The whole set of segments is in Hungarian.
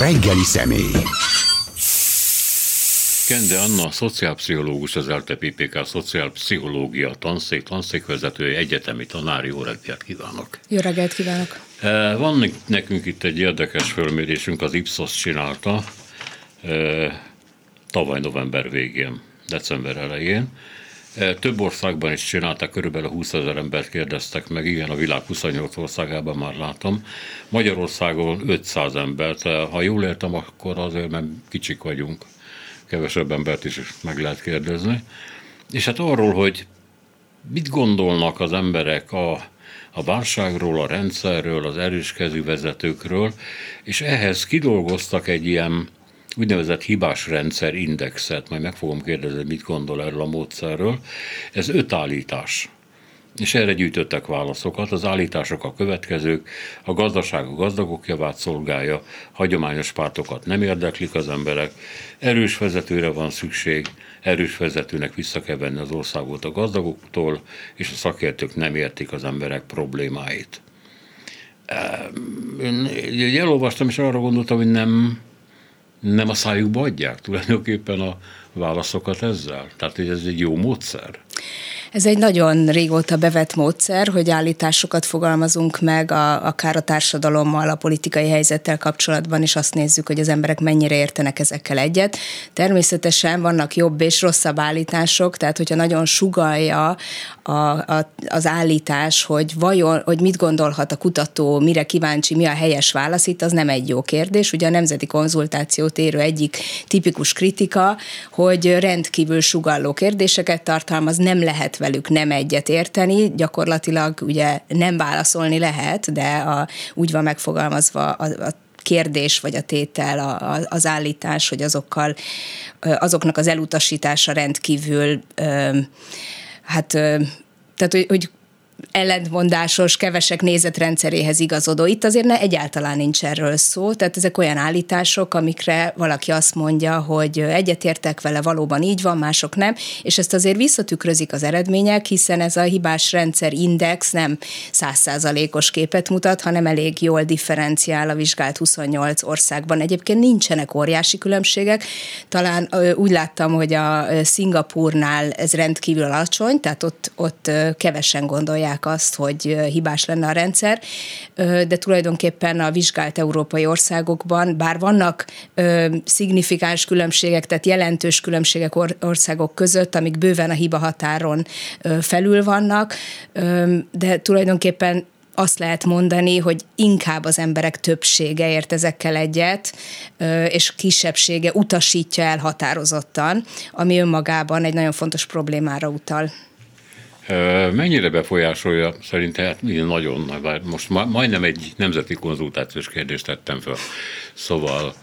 reggeli személy. Kende Anna, szociálpszichológus, az LTPPK szociálpszichológia tanszék, tanszékvezetője, egyetemi tanár, jó reggelt kívánok! Jó reggelt kívánok! Eh, van nekünk itt egy érdekes fölmérésünk, az Ipsos csinálta eh, tavaly november végén, december elején. Több országban is csinálták, körülbelül 20 ezer embert kérdeztek meg, igen, a világ 28 országában már látom. Magyarországon 500 embert, ha jól értem, akkor azért, mert kicsik vagyunk kevesebb embert is meg lehet kérdezni. És hát arról, hogy mit gondolnak az emberek a, a válságról, a rendszerről, az erőskezű vezetőkről, és ehhez kidolgoztak egy ilyen úgynevezett hibás rendszer indexet, majd meg fogom kérdezni, mit gondol erről a módszerről. Ez öt állítás és erre gyűjtöttek válaszokat. Az állítások a következők, a gazdaság a gazdagok javát szolgálja, hagyományos pártokat nem érdeklik az emberek, erős vezetőre van szükség, erős vezetőnek vissza kell venni az országot a gazdagoktól, és a szakértők nem értik az emberek problémáit. Én elolvastam, és arra gondoltam, hogy nem, nem a szájukba adják tulajdonképpen a válaszokat ezzel. Tehát, hogy ez egy jó módszer. Ez egy nagyon régóta bevett módszer, hogy állításokat fogalmazunk meg, a, akár a társadalommal, a politikai helyzettel kapcsolatban, és azt nézzük, hogy az emberek mennyire értenek ezekkel egyet. Természetesen vannak jobb és rosszabb állítások, tehát hogyha nagyon sugalja a, a, az állítás, hogy vajon, hogy mit gondolhat a kutató, mire kíváncsi, mi a helyes válasz, itt az nem egy jó kérdés. Ugye a nemzeti konzultációt érő egyik tipikus kritika, hogy rendkívül sugalló kérdéseket tartalmaz, nem lehet velük nem egyet érteni, gyakorlatilag ugye nem válaszolni lehet, de a, úgy van megfogalmazva a, a kérdés vagy a tétel, a, a, az állítás, hogy azokkal, azoknak az elutasítása rendkívül hát tehát, hogy, hogy ellentmondásos, kevesek nézetrendszeréhez igazodó. Itt azért ne, egyáltalán nincs erről szó, tehát ezek olyan állítások, amikre valaki azt mondja, hogy egyetértek vele, valóban így van, mások nem, és ezt azért visszatükrözik az eredmények, hiszen ez a hibás rendszer index nem százszázalékos képet mutat, hanem elég jól differenciál a vizsgált 28 országban. Egyébként nincsenek óriási különbségek, talán úgy láttam, hogy a Szingapurnál ez rendkívül alacsony, tehát ott, ott kevesen gondolják gondolják azt, hogy hibás lenne a rendszer, de tulajdonképpen a vizsgált európai országokban, bár vannak szignifikáns különbségek, tehát jelentős különbségek országok között, amik bőven a hiba határon felül vannak, de tulajdonképpen azt lehet mondani, hogy inkább az emberek többsége ért ezekkel egyet, és kisebbsége utasítja el határozottan, ami önmagában egy nagyon fontos problémára utal. Mennyire befolyásolja szerintem, hát nagyon, most majdnem egy nemzeti konzultációs kérdést tettem fel, szóval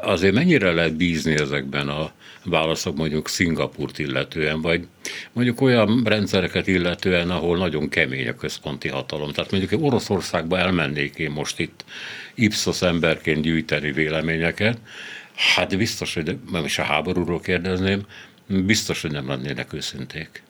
azért mennyire lehet bízni ezekben a válaszok mondjuk Szingapurt illetően, vagy mondjuk olyan rendszereket illetően, ahol nagyon kemény a központi hatalom. Tehát mondjuk Oroszországba elmennék én most itt Ipsos emberként gyűjteni véleményeket, hát biztos, hogy nem is a háborúról kérdezném, biztos, hogy nem lennének őszinték.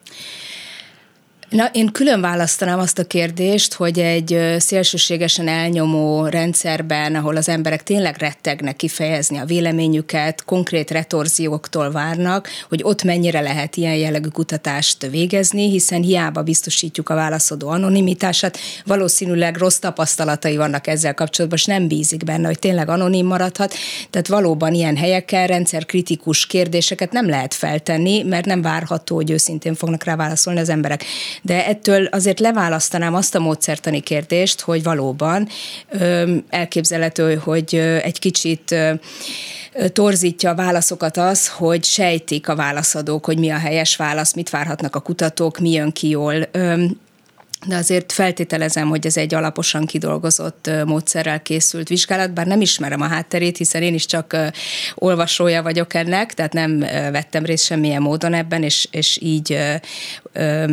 Na, én külön választanám azt a kérdést, hogy egy szélsőségesen elnyomó rendszerben, ahol az emberek tényleg rettegnek kifejezni a véleményüket, konkrét retorzióktól várnak, hogy ott mennyire lehet ilyen jellegű kutatást végezni, hiszen hiába biztosítjuk a válaszadó anonimitását, valószínűleg rossz tapasztalatai vannak ezzel kapcsolatban, és nem bízik benne, hogy tényleg anonim maradhat. Tehát valóban ilyen helyeken rendszerkritikus kérdéseket nem lehet feltenni, mert nem várható, hogy őszintén fognak rá válaszolni az emberek de ettől azért leválasztanám azt a módszertani kérdést, hogy valóban elképzelhető, hogy egy kicsit torzítja a válaszokat az, hogy sejtik a válaszadók, hogy mi a helyes válasz, mit várhatnak a kutatók, mi jön ki jól de azért feltételezem, hogy ez egy alaposan kidolgozott módszerrel készült vizsgálat, bár nem ismerem a hátterét, hiszen én is csak olvasója vagyok ennek, tehát nem vettem részt semmilyen módon ebben, és, és így ö, ö,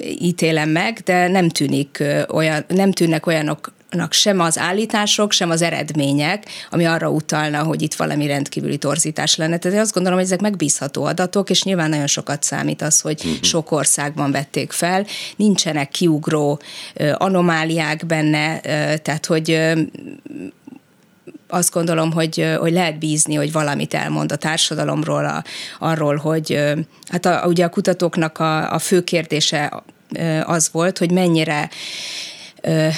ítélem meg, de nem tűnik olyan, nem tűnnek olyanok sem az állítások, sem az eredmények, ami arra utalna, hogy itt valami rendkívüli torzítás lenne. Tehát én azt gondolom, hogy ezek megbízható adatok, és nyilván nagyon sokat számít az, hogy uh-huh. sok országban vették fel. Nincsenek kiugró anomáliák benne, tehát hogy azt gondolom, hogy, hogy lehet bízni, hogy valamit elmond a társadalomról, a, arról, hogy hát a, ugye a kutatóknak a, a fő kérdése az volt, hogy mennyire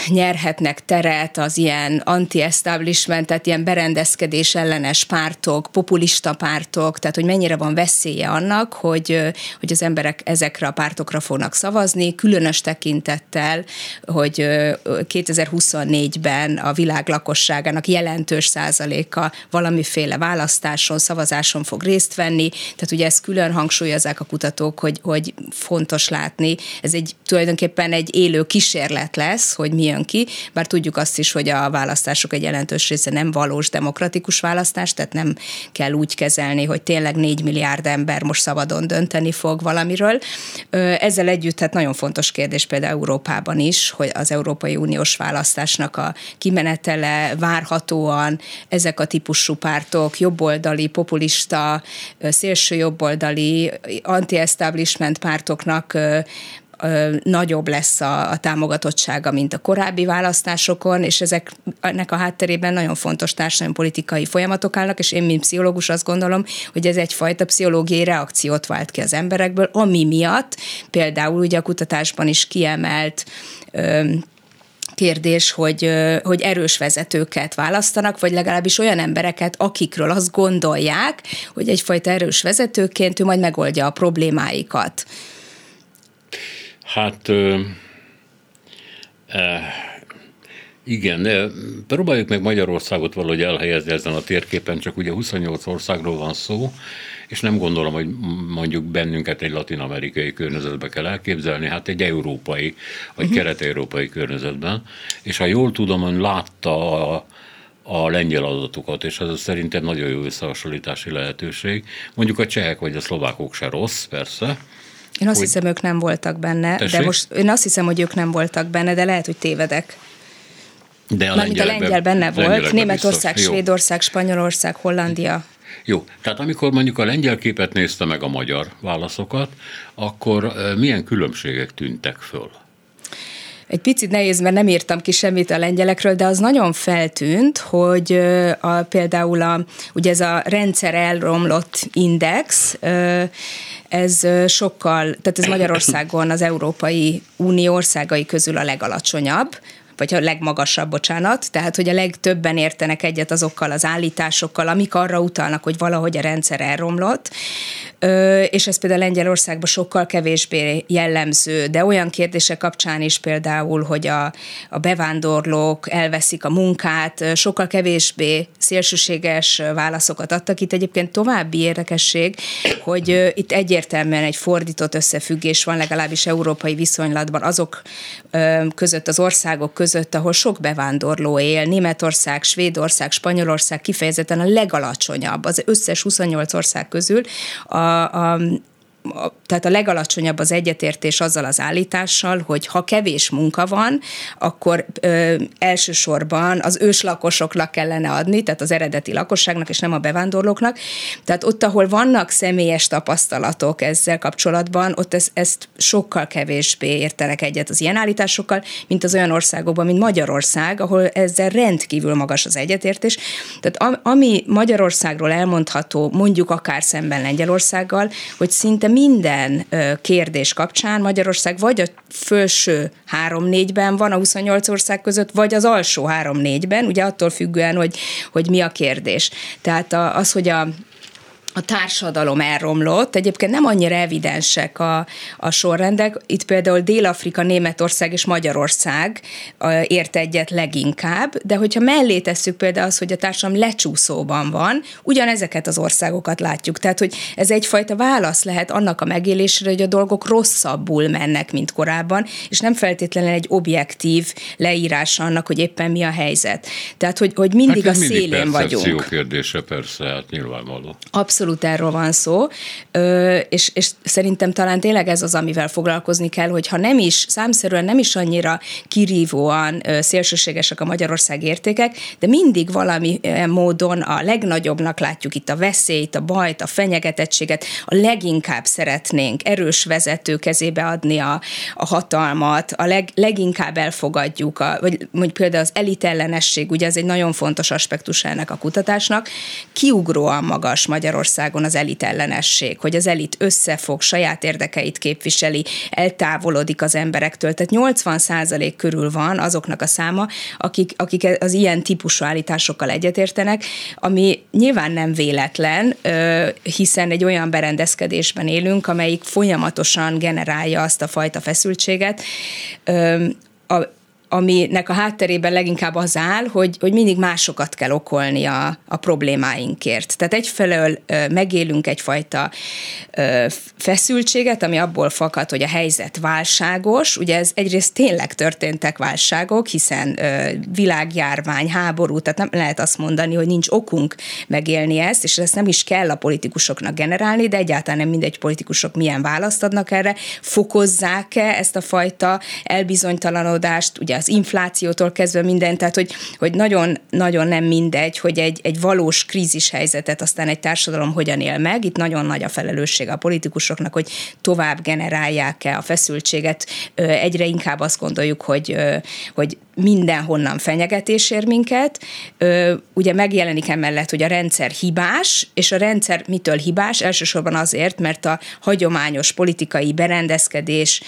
nyerhetnek teret az ilyen anti-establishment, tehát ilyen berendezkedés ellenes pártok, populista pártok, tehát hogy mennyire van veszélye annak, hogy, hogy az emberek ezekre a pártokra fognak szavazni, különös tekintettel, hogy 2024-ben a világ lakosságának jelentős százaléka valamiféle választáson, szavazáson fog részt venni, tehát ugye ezt külön hangsúlyozzák a kutatók, hogy, hogy fontos látni, ez egy tulajdonképpen egy élő kísérlet lesz, hogy mi jön ki, bár tudjuk azt is, hogy a választások egy jelentős része nem valós demokratikus választás, tehát nem kell úgy kezelni, hogy tényleg 4 milliárd ember most szabadon dönteni fog valamiről. Ezzel együtt hát nagyon fontos kérdés például Európában is, hogy az Európai Uniós választásnak a kimenetele várhatóan ezek a típusú pártok, jobboldali, populista, szélső jobboldali, anti-establishment pártoknak nagyobb lesz a, a támogatottsága, mint a korábbi választásokon, és ezek, ennek a hátterében nagyon fontos társadalmi-politikai folyamatok állnak, és én, mint pszichológus azt gondolom, hogy ez egyfajta pszichológiai reakciót vált ki az emberekből, ami miatt például ugye a kutatásban is kiemelt kérdés, hogy, hogy erős vezetőket választanak, vagy legalábbis olyan embereket, akikről azt gondolják, hogy egyfajta erős vezetőként ő majd megoldja a problémáikat. Hát igen, de próbáljuk meg Magyarországot valahogy elhelyezni ezen a térképen, csak ugye 28 országról van szó, és nem gondolom, hogy mondjuk bennünket egy latin-amerikai környezetbe kell elképzelni, hát egy európai, vagy uh-huh. kelet-európai környezetben. És ha jól tudom, ön látta a, a lengyel adatokat, és ez szerintem nagyon jó összehasonlítási lehetőség. Mondjuk a csehek vagy a szlovákok se rossz, persze, én azt hogy... hiszem, ők nem voltak benne, Tessék? de most én azt hiszem, hogy ők nem voltak benne, de lehet, hogy tévedek. De a Mármint a lengyel benne volt, Németország, biztos. Svédország, Spanyolország, Hollandia. Jó, tehát amikor mondjuk a lengyel képet nézte meg a magyar válaszokat, akkor milyen különbségek tűntek föl? Egy picit nehéz, mert nem írtam ki semmit a lengyelekről, de az nagyon feltűnt, hogy a, például a, ugye ez a rendszer elromlott index, ez sokkal, tehát ez Magyarországon az Európai Unió országai közül a legalacsonyabb, vagy a legmagasabb, bocsánat, tehát hogy a legtöbben értenek egyet azokkal az állításokkal, amik arra utalnak, hogy valahogy a rendszer elromlott, és ez például Lengyelországban sokkal kevésbé jellemző, de olyan kérdések kapcsán is például, hogy a, a bevándorlók elveszik a munkát, sokkal kevésbé szélsőséges válaszokat adtak. Itt egyébként további érdekesség, hogy itt egyértelműen egy fordított összefüggés van, legalábbis európai viszonylatban azok között, az országok között, ahol sok bevándorló él, Németország, Svédország, Spanyolország kifejezetten a legalacsonyabb, az összes 28 ország közül a, a, tehát a legalacsonyabb az egyetértés azzal az állítással, hogy ha kevés munka van, akkor ö, elsősorban az őslakosoknak kellene adni, tehát az eredeti lakosságnak, és nem a bevándorlóknak. Tehát ott, ahol vannak személyes tapasztalatok ezzel kapcsolatban, ott ez, ezt sokkal kevésbé értenek egyet az ilyen állításokkal, mint az olyan országokban, mint Magyarország, ahol ezzel rendkívül magas az egyetértés. Tehát ami Magyarországról elmondható, mondjuk akár szemben Lengyelországgal, hogy szinte minden kérdés kapcsán Magyarország vagy a felső három-négyben van a 28 ország között, vagy az alsó három-négyben, ugye attól függően, hogy, hogy mi a kérdés. Tehát az, hogy a a társadalom elromlott. Egyébként nem annyira evidensek a, a sorrendek. Itt például Dél-Afrika, Németország és Magyarország ért egyet leginkább, de hogyha mellé tesszük például az, hogy a társadalom lecsúszóban van, ugyanezeket az országokat látjuk. Tehát, hogy ez egyfajta válasz lehet annak a megélésre, hogy a dolgok rosszabbul mennek, mint korábban, és nem feltétlenül egy objektív leírása annak, hogy éppen mi a helyzet. Tehát, hogy, hogy mindig hát a szélén mindig vagyunk. kérdése persze, hát nyilvánvaló. Abszolút abszolút erről van szó, és, és szerintem talán tényleg ez az, amivel foglalkozni kell, hogy ha nem is, számszerűen nem is annyira kirívóan szélsőségesek a Magyarország értékek, de mindig valami módon a legnagyobbnak látjuk itt a veszélyt, a bajt, a fenyegetettséget, a leginkább szeretnénk erős vezető kezébe adni a, a hatalmat, a leg, leginkább elfogadjuk, a, vagy mondjuk például az elitellenesség, ugye ez egy nagyon fontos aspektus ennek a kutatásnak, kiugróan magas Magyarországon az elitellenesség, hogy az elit összefog, saját érdekeit képviseli, eltávolodik az emberektől, tehát 80 százalék körül van azoknak a száma, akik, akik az ilyen típusú állításokkal egyetértenek, ami nyilván nem véletlen, hiszen egy olyan berendezkedésben élünk, amelyik folyamatosan generálja azt a fajta feszültséget, a, aminek a hátterében leginkább az áll, hogy, hogy mindig másokat kell okolni a, a problémáinkért. Tehát egyfelől megélünk egyfajta feszültséget, ami abból fakad, hogy a helyzet válságos. Ugye ez egyrészt tényleg történtek válságok, hiszen világjárvány, háború, tehát nem lehet azt mondani, hogy nincs okunk megélni ezt, és ezt nem is kell a politikusoknak generálni, de egyáltalán nem mindegy politikusok milyen választ adnak erre, fokozzák-e ezt a fajta elbizonytalanodást, ugye az inflációtól kezdve minden, tehát hogy, hogy nagyon, nagyon nem mindegy, hogy egy, egy valós krízis helyzetet aztán egy társadalom hogyan él meg. Itt nagyon nagy a felelősség a politikusoknak, hogy tovább generálják-e a feszültséget. Egyre inkább azt gondoljuk, hogy, hogy mindenhonnan fenyegetés ér minket. Ugye megjelenik emellett, hogy a rendszer hibás, és a rendszer mitől hibás? Elsősorban azért, mert a hagyományos politikai berendezkedés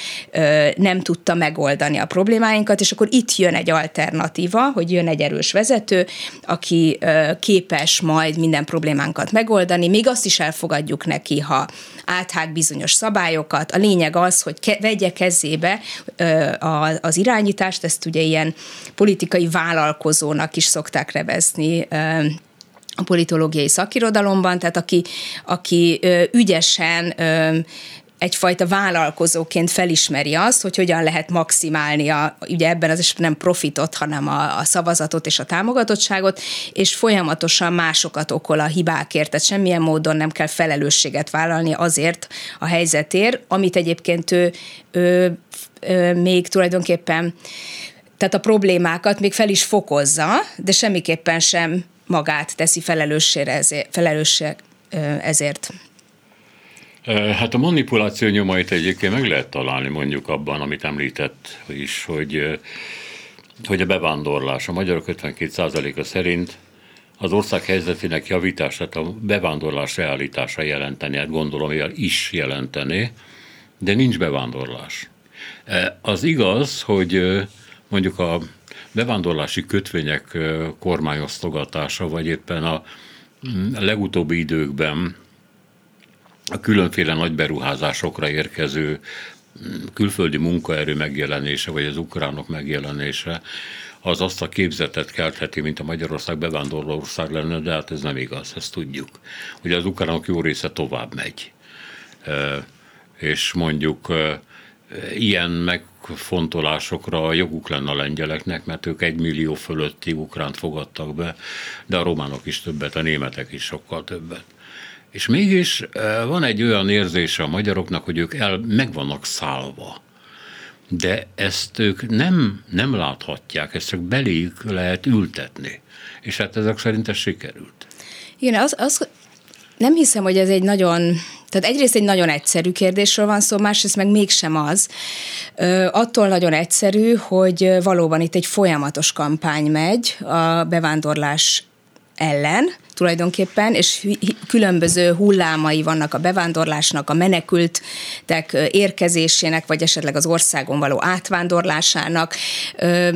nem tudta megoldani a problémáinkat, és akkor itt jön egy alternatíva, hogy jön egy erős vezető, aki képes majd minden problémánkat megoldani, még azt is elfogadjuk neki, ha áthág bizonyos szabályokat. A lényeg az, hogy ke- vegye kezébe az irányítást, ezt ugye ilyen politikai vállalkozónak is szokták nevezni a politológiai szakirodalomban, tehát aki, aki ügyesen egyfajta vállalkozóként felismeri azt, hogy hogyan lehet maximálni a, ugye ebben az esetben nem profitot, hanem a, a szavazatot és a támogatottságot, és folyamatosan másokat okol a hibákért, tehát semmilyen módon nem kell felelősséget vállalni azért a helyzetért, amit egyébként ő, ő, ő még tulajdonképpen tehát a problémákat még fel is fokozza, de semmiképpen sem magát teszi felelőssére ezért, felelősség ezért. Hát a manipuláció nyomait egyébként meg lehet találni mondjuk abban, amit említett is, hogy, hogy a bevándorlás. A magyarok 52%-a szerint az ország helyzetének javítását a bevándorlás realitása jelenteni, hát gondolom, hogy is jelenteni, de nincs bevándorlás. Az igaz, hogy mondjuk a bevándorlási kötvények kormányosztogatása, vagy éppen a legutóbbi időkben a különféle nagy beruházásokra érkező külföldi munkaerő megjelenése, vagy az ukránok megjelenése, az azt a képzetet keltheti, mint a Magyarország bevándorló ország lenne, de hát ez nem igaz, ezt tudjuk. Ugye az ukránok jó része tovább megy. És mondjuk ilyen megfontolásokra joguk lenne a lengyeleknek, mert ők egy millió fölötti ukránt fogadtak be, de a románok is többet, a németek is sokkal többet. És mégis van egy olyan érzése a magyaroknak, hogy ők el, meg vannak szállva. De ezt ők nem, nem láthatják, ezt csak beléjük lehet ültetni. És hát ezek szerint ez sikerült. Igen, az, az, nem hiszem, hogy ez egy nagyon tehát egyrészt egy nagyon egyszerű kérdésről van szó, másrészt meg mégsem az. Ö, attól nagyon egyszerű, hogy valóban itt egy folyamatos kampány megy a bevándorlás ellen, tulajdonképpen, és különböző hullámai vannak a bevándorlásnak, a menekültek érkezésének, vagy esetleg az országon való átvándorlásának,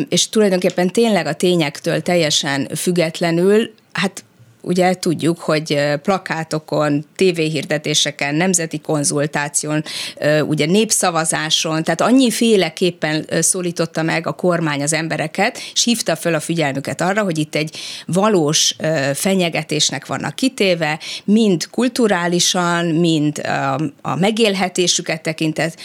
és tulajdonképpen tényleg a tényektől teljesen függetlenül, hát ugye tudjuk, hogy plakátokon, tévéhirdetéseken, nemzeti konzultáción, ugye népszavazáson, tehát annyi féleképpen szólította meg a kormány az embereket, és hívta föl a figyelmüket arra, hogy itt egy valós fenyegetésnek vannak kitéve, mind kulturálisan, mind a megélhetésüket tekintet,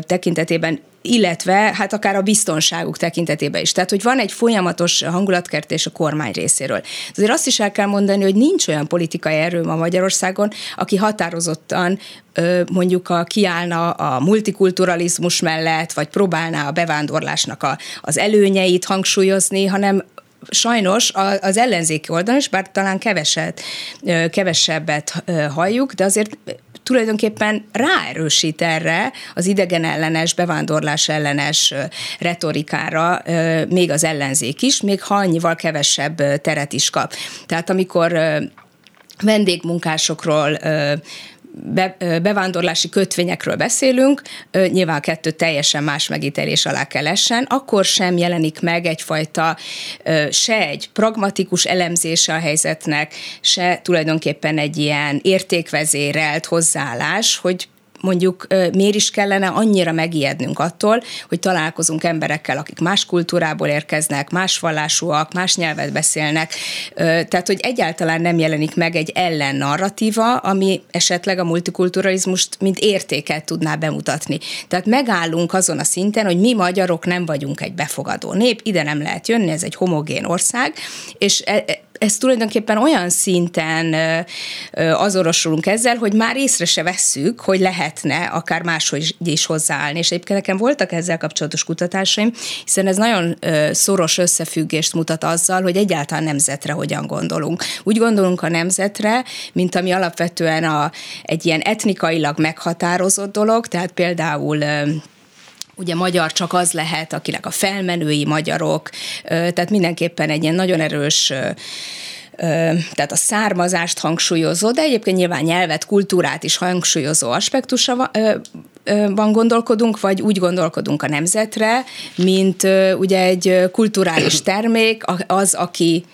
tekintetében illetve hát akár a biztonságuk tekintetében is. Tehát, hogy van egy folyamatos hangulatkertés a kormány részéről. Azért azt is el kell mondani, hogy nincs olyan politikai erő ma Magyarországon, aki határozottan mondjuk a, kiállna a multikulturalizmus mellett, vagy próbálná a bevándorlásnak a, az előnyeit hangsúlyozni, hanem sajnos az ellenzéki oldalon is, bár talán keveset, kevesebbet halljuk, de azért tulajdonképpen ráerősít erre az idegen ellenes, bevándorlás ellenes retorikára még az ellenzék is, még ha annyival kevesebb teret is kap. Tehát amikor vendégmunkásokról be, bevándorlási kötvényekről beszélünk, nyilván kettő teljesen más megítélés alá kell essen, akkor sem jelenik meg egyfajta se egy pragmatikus elemzése a helyzetnek, se tulajdonképpen egy ilyen értékvezérelt hozzáállás, hogy mondjuk miért is kellene annyira megijednünk attól, hogy találkozunk emberekkel, akik más kultúrából érkeznek, más vallásúak, más nyelvet beszélnek, tehát hogy egyáltalán nem jelenik meg egy ellen narratíva, ami esetleg a multikulturalizmust mint értéket tudná bemutatni. Tehát megállunk azon a szinten, hogy mi magyarok nem vagyunk egy befogadó nép, ide nem lehet jönni, ez egy homogén ország, és e, e, ez tulajdonképpen olyan szinten azonosulunk ezzel, hogy már észre se vesszük, hogy lehetne akár máshogy is hozzáállni. És egyébként nekem voltak ezzel kapcsolatos kutatásaim, hiszen ez nagyon szoros összefüggést mutat azzal, hogy egyáltalán nemzetre hogyan gondolunk. Úgy gondolunk a nemzetre, mint ami alapvetően a, egy ilyen etnikailag meghatározott dolog, tehát például ugye magyar csak az lehet, akinek a felmenői magyarok, tehát mindenképpen egy ilyen nagyon erős tehát a származást hangsúlyozó, de egyébként nyilván nyelvet, kultúrát is hangsúlyozó aspektusa van gondolkodunk, vagy úgy gondolkodunk a nemzetre, mint ugye egy kulturális termék, az, aki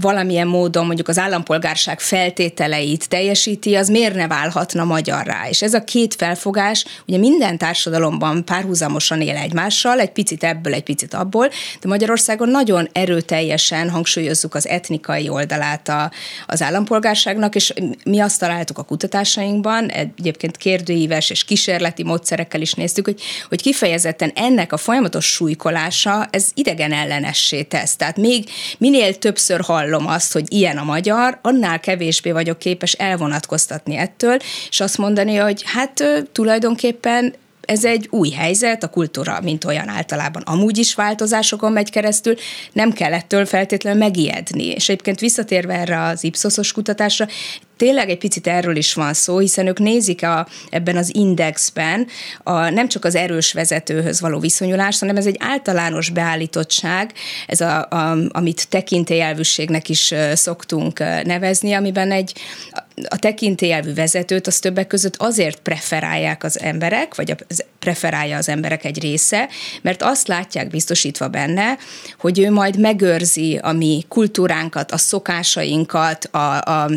valamilyen módon mondjuk az állampolgárság feltételeit teljesíti, az miért ne válhatna magyarrá? És ez a két felfogás ugye minden társadalomban párhuzamosan él egymással, egy picit ebből, egy picit abból, de Magyarországon nagyon erőteljesen hangsúlyozzuk az etnikai oldalát a, az állampolgárságnak, és mi azt találtuk a kutatásainkban, egyébként kérdőíves és kísérleti módszerekkel is néztük, hogy, hogy kifejezetten ennek a folyamatos súlykolása, ez idegen ellenessé tesz. Tehát még minél többször hall hallom azt, hogy ilyen a magyar, annál kevésbé vagyok képes elvonatkoztatni ettől, és azt mondani, hogy hát tulajdonképpen ez egy új helyzet, a kultúra, mint olyan általában amúgy is változásokon megy keresztül, nem kell ettől feltétlenül megijedni. És egyébként visszatérve erre az Ipsosos kutatásra, tényleg egy picit erről is van szó, hiszen ők nézik a, ebben az indexben a, nem csak az erős vezetőhöz való viszonyulást, hanem ez egy általános beállítottság, ez a, a, amit tekintélyelvűségnek is szoktunk nevezni, amiben egy a tekintélyelvű vezetőt az többek között azért preferálják az emberek, vagy a, preferálja az emberek egy része, mert azt látják biztosítva benne, hogy ő majd megőrzi a mi kultúránkat, a szokásainkat, a, a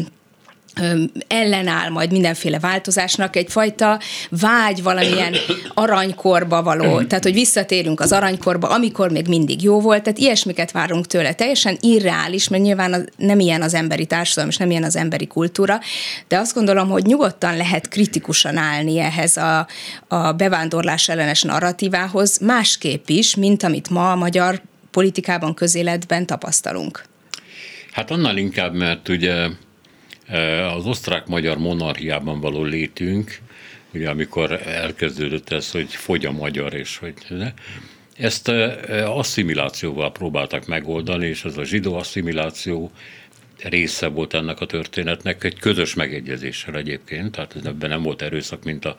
ellenáll majd mindenféle változásnak, egyfajta vágy valamilyen aranykorba való, tehát hogy visszatérünk az aranykorba, amikor még mindig jó volt, tehát ilyesmiket várunk tőle. Teljesen irreális, mert nyilván az, nem ilyen az emberi társadalom, és nem ilyen az emberi kultúra, de azt gondolom, hogy nyugodtan lehet kritikusan állni ehhez a, a bevándorlás ellenes narratívához, másképp is, mint amit ma a magyar politikában, közéletben tapasztalunk. Hát annál inkább, mert ugye az osztrák-magyar monarchiában való létünk, ugye amikor elkezdődött ez, hogy fogy a magyar, és hogy ezt asszimilációval próbáltak megoldani, és ez a zsidó asszimiláció része volt ennek a történetnek, egy közös megegyezéssel egyébként, tehát ebben nem volt erőszak, mint a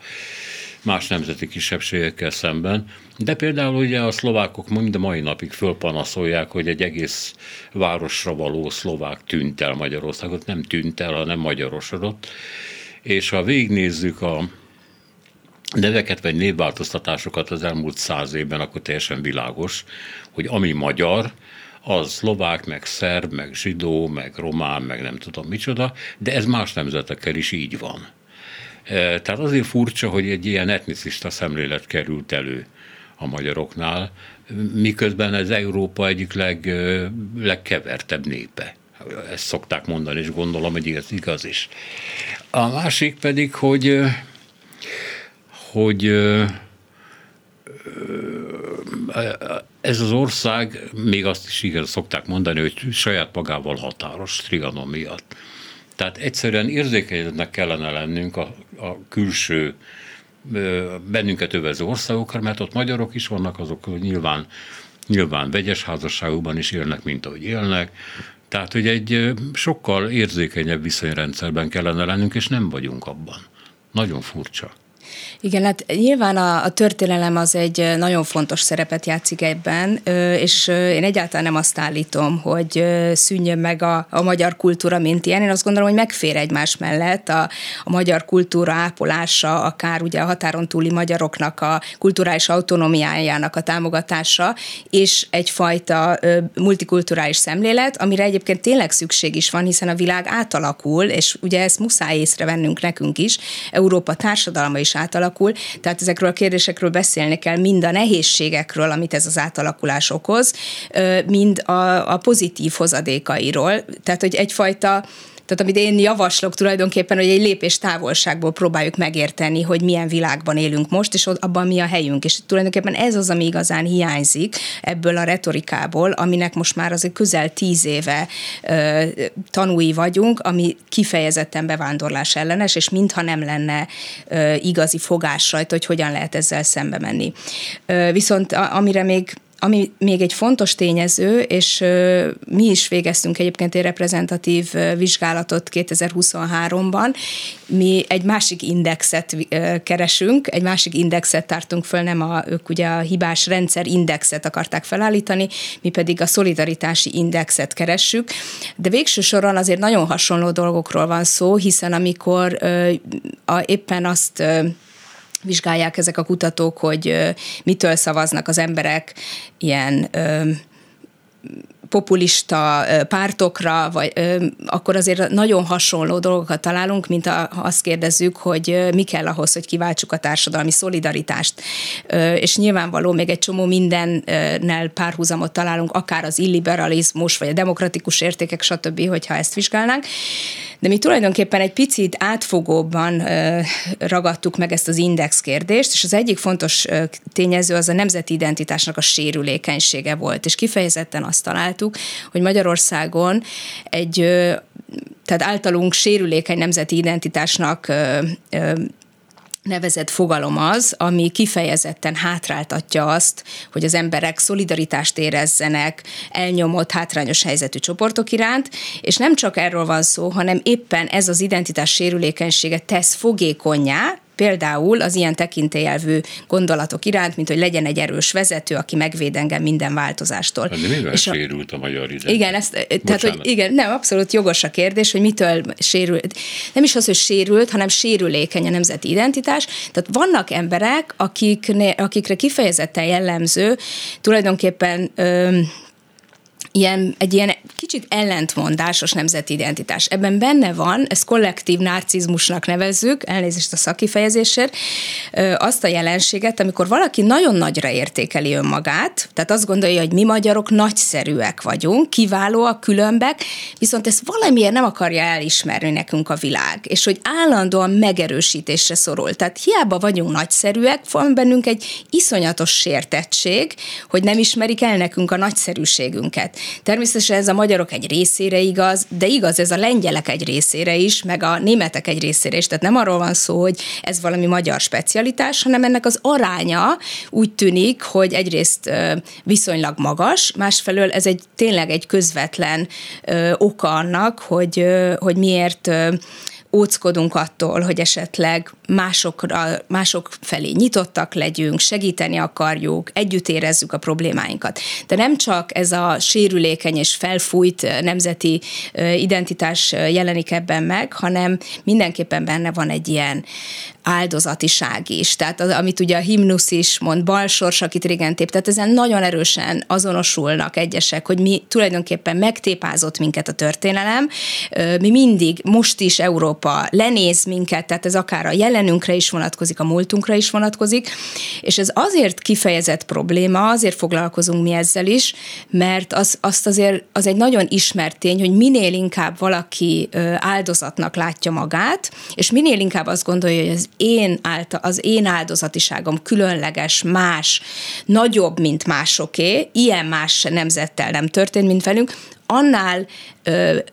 más nemzeti kisebbségekkel szemben. De például ugye a szlovákok mind a mai napig fölpanaszolják, hogy egy egész városra való szlovák tűnt el Magyarországot, nem tűnt el, hanem magyarosodott. És ha végignézzük a neveket vagy névváltoztatásokat az elmúlt száz évben, akkor teljesen világos, hogy ami magyar, az szlovák, meg szerb, meg zsidó, meg román, meg nem tudom micsoda, de ez más nemzetekkel is így van. Tehát azért furcsa, hogy egy ilyen etnicista szemlélet került elő a magyaroknál, miközben ez Európa egyik leg, legkevertebb népe. Ezt szokták mondani, és gondolom, hogy ez igaz is. A másik pedig, hogy, hogy ez az ország, még azt is igen szokták mondani, hogy saját magával határos Trianon miatt. Tehát egyszerűen érzékenyednek kellene lennünk a, a külső bennünket övező országokra, mert ott magyarok is vannak, azok nyilván, nyilván vegyes házasságokban is élnek, mint ahogy élnek, tehát, hogy egy sokkal érzékenyebb viszonyrendszerben kellene lennünk, és nem vagyunk abban. Nagyon furcsa. Igen, hát nyilván a, a történelem az egy nagyon fontos szerepet játszik ebben, és én egyáltalán nem azt állítom, hogy szűnjön meg a, a magyar kultúra, mint ilyen. Én azt gondolom, hogy megfér egymás mellett a, a magyar kultúra ápolása, akár ugye a határon túli magyaroknak a kulturális autonómiájának a támogatása, és egyfajta multikulturális szemlélet, amire egyébként tényleg szükség is van, hiszen a világ átalakul, és ugye ezt muszáj észrevennünk nekünk is, Európa társadalma is átalakul, tehát ezekről a kérdésekről beszélni kell, mind a nehézségekről, amit ez az átalakulás okoz, mind a, a pozitív hozadékairól. Tehát, hogy egyfajta tehát amit én javaslok tulajdonképpen, hogy egy lépés távolságból próbáljuk megérteni, hogy milyen világban élünk most, és abban mi a helyünk. És tulajdonképpen ez az, ami igazán hiányzik ebből a retorikából, aminek most már azért közel tíz éve ö, tanúi vagyunk, ami kifejezetten bevándorlás ellenes, és mintha nem lenne ö, igazi fogás rajta, hogy hogyan lehet ezzel szembe menni. Ö, viszont a, amire még ami még egy fontos tényező, és mi is végeztünk egyébként egy reprezentatív vizsgálatot 2023-ban, mi egy másik indexet keresünk, egy másik indexet tartunk föl, nem a, ők ugye a hibás rendszer indexet akarták felállítani, mi pedig a szolidaritási indexet keressük, de végső soron azért nagyon hasonló dolgokról van szó, hiszen amikor a, éppen azt vizsgálják ezek a kutatók, hogy mitől szavaznak az emberek ilyen populista pártokra, vagy akkor azért nagyon hasonló dolgokat találunk, mint ha azt kérdezzük, hogy mi kell ahhoz, hogy kiváltsuk a társadalmi szolidaritást. És nyilvánvaló még egy csomó mindennel párhuzamot találunk, akár az illiberalizmus, vagy a demokratikus értékek, stb., hogyha ezt vizsgálnánk. De mi tulajdonképpen egy picit átfogóbban ragadtuk meg ezt az index kérdést, és az egyik fontos tényező az a nemzeti identitásnak a sérülékenysége volt, és kifejezetten azt találtuk, hogy Magyarországon egy tehát általunk sérülékeny nemzeti identitásnak nevezett fogalom az, ami kifejezetten hátráltatja azt, hogy az emberek szolidaritást érezzenek elnyomott, hátrányos helyzetű csoportok iránt, és nem csak erről van szó, hanem éppen ez az identitás sérülékenysége tesz fogékonyá, például az ilyen tekintélyelvű gondolatok iránt, mint hogy legyen egy erős vezető, aki megvéd engem minden változástól. De mivel és a, sérült a magyar identitás? Igen, ezt, tehát, hogy igen, nem, abszolút jogos a kérdés, hogy mitől sérült. Nem is az, hogy sérült, hanem sérülékeny a nemzeti identitás. Tehát vannak emberek, akik, akikre kifejezetten jellemző, tulajdonképpen ö, ilyen, egy ilyen kicsit ellentmondásos nemzeti identitás. Ebben benne van, ezt kollektív narcizmusnak nevezzük, elnézést a szakifejezésért, azt a jelenséget, amikor valaki nagyon nagyra értékeli önmagát, tehát azt gondolja, hogy mi magyarok nagyszerűek vagyunk, kiválóak, különbek, viszont ezt valamiért nem akarja elismerni nekünk a világ, és hogy állandóan megerősítésre szorul. Tehát hiába vagyunk nagyszerűek, van bennünk egy iszonyatos sértettség, hogy nem ismerik el nekünk a nagyszerűségünket. Természetesen ez a magyarok egy részére igaz, de igaz ez a lengyelek egy részére is, meg a németek egy részére is. Tehát nem arról van szó, hogy ez valami magyar specialitás, hanem ennek az aránya úgy tűnik, hogy egyrészt viszonylag magas, másfelől ez egy tényleg egy közvetlen oka annak, hogy, hogy miért óckodunk attól, hogy esetleg másokra, mások felé nyitottak legyünk, segíteni akarjuk, együtt érezzük a problémáinkat. De nem csak ez a sérülékeny és felfújt nemzeti identitás jelenik ebben meg, hanem mindenképpen benne van egy ilyen áldozatiság is. Tehát az, amit ugye a himnusz is mond, balsors, akit régen tép, tehát ezen nagyon erősen azonosulnak egyesek, hogy mi tulajdonképpen megtépázott minket a történelem. Mi mindig, most is Európa lenéz minket, tehát ez akár a jelenünkre is vonatkozik, a múltunkra is vonatkozik, és ez azért kifejezett probléma, azért foglalkozunk mi ezzel is, mert az, azt azért az egy nagyon ismert tény, hogy minél inkább valaki áldozatnak látja magát, és minél inkább azt gondolja, hogy én, álta, az én áldozatiságom különleges, más, nagyobb, mint másoké, ilyen más nemzettel nem történt, mint velünk, annál,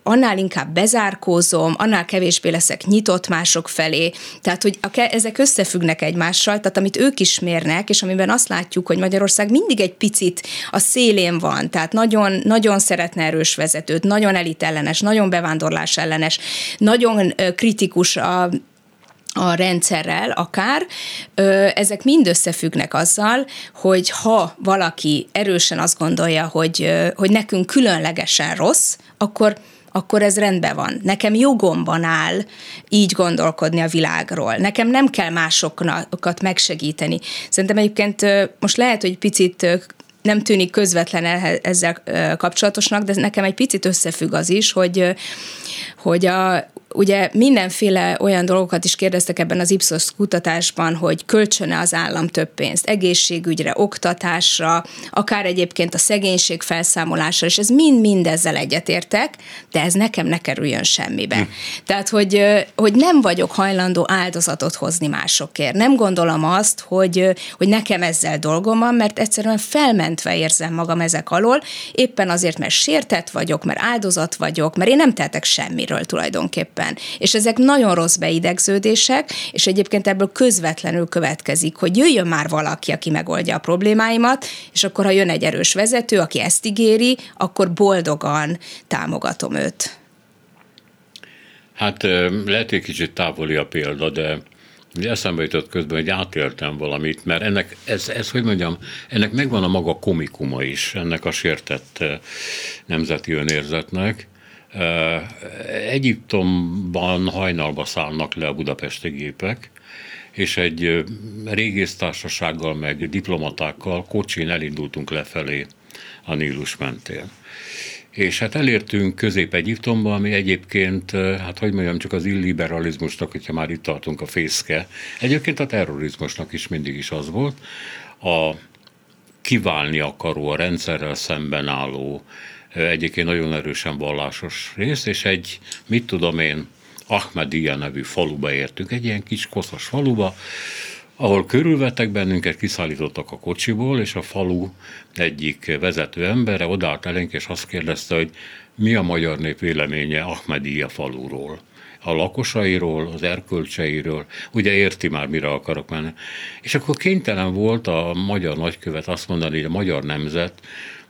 annál inkább bezárkózom, annál kevésbé leszek nyitott mások felé. Tehát, hogy a, ezek összefüggnek egymással, tehát amit ők is mérnek, és amiben azt látjuk, hogy Magyarország mindig egy picit a szélén van, tehát nagyon, nagyon szeretne erős vezetőt, nagyon elitellenes, nagyon bevándorlás ellenes, nagyon kritikus a a rendszerrel akár, ezek mind összefüggnek azzal, hogy ha valaki erősen azt gondolja, hogy, hogy nekünk különlegesen rossz, akkor akkor ez rendben van. Nekem jogomban áll így gondolkodni a világról. Nekem nem kell másokat megsegíteni. Szerintem egyébként most lehet, hogy picit nem tűnik közvetlen ezzel kapcsolatosnak, de nekem egy picit összefügg az is, hogy, hogy a, ugye mindenféle olyan dolgokat is kérdeztek ebben az Ipsos kutatásban, hogy kölcsöne az állam több pénzt egészségügyre, oktatásra, akár egyébként a szegénység felszámolásra, és ez mind-mind ezzel egyetértek, de ez nekem ne kerüljön semmibe. Hm. Tehát, hogy, hogy nem vagyok hajlandó áldozatot hozni másokért. Nem gondolom azt, hogy, hogy nekem ezzel dolgom van, mert egyszerűen felmentve érzem magam ezek alól, éppen azért, mert sértett vagyok, mert áldozat vagyok, mert én nem tehetek semmiről tulajdonképpen szemben. És ezek nagyon rossz beidegződések, és egyébként ebből közvetlenül következik, hogy jöjjön már valaki, aki megoldja a problémáimat, és akkor, ha jön egy erős vezető, aki ezt ígéri, akkor boldogan támogatom őt. Hát lehet egy kicsit távoli a példa, de Ugye eszembe jutott közben, hogy átéltem valamit, mert ennek, ez, ez, hogy mondjam, ennek megvan a maga komikuma is, ennek a sértett nemzeti önérzetnek, Egyiptomban hajnalba szállnak le a budapesti gépek, és egy régésztársasággal, meg diplomatákkal kocsin elindultunk lefelé a Nílus mentén. És hát elértünk Közép-Egyiptomba, ami egyébként, hát hogy mondjam, csak az illiberalizmusnak, hogyha már itt tartunk a fészke, egyébként a terrorizmusnak is mindig is az volt, a kiválni akaró, a rendszerrel szemben álló, egyébként nagyon erősen vallásos rész, és egy, mit tudom én, Ahmedia nevű faluba értünk, egy ilyen kis koszos faluba, ahol körülvettek bennünket, kiszállítottak a kocsiból, és a falu egyik vezető embere odállt elénk, és azt kérdezte, hogy mi a magyar nép véleménye Ahmedia faluról a lakosairól, az erkölcseiről, ugye érti már, mire akarok menni. És akkor kénytelen volt a magyar nagykövet azt mondani, hogy a magyar nemzet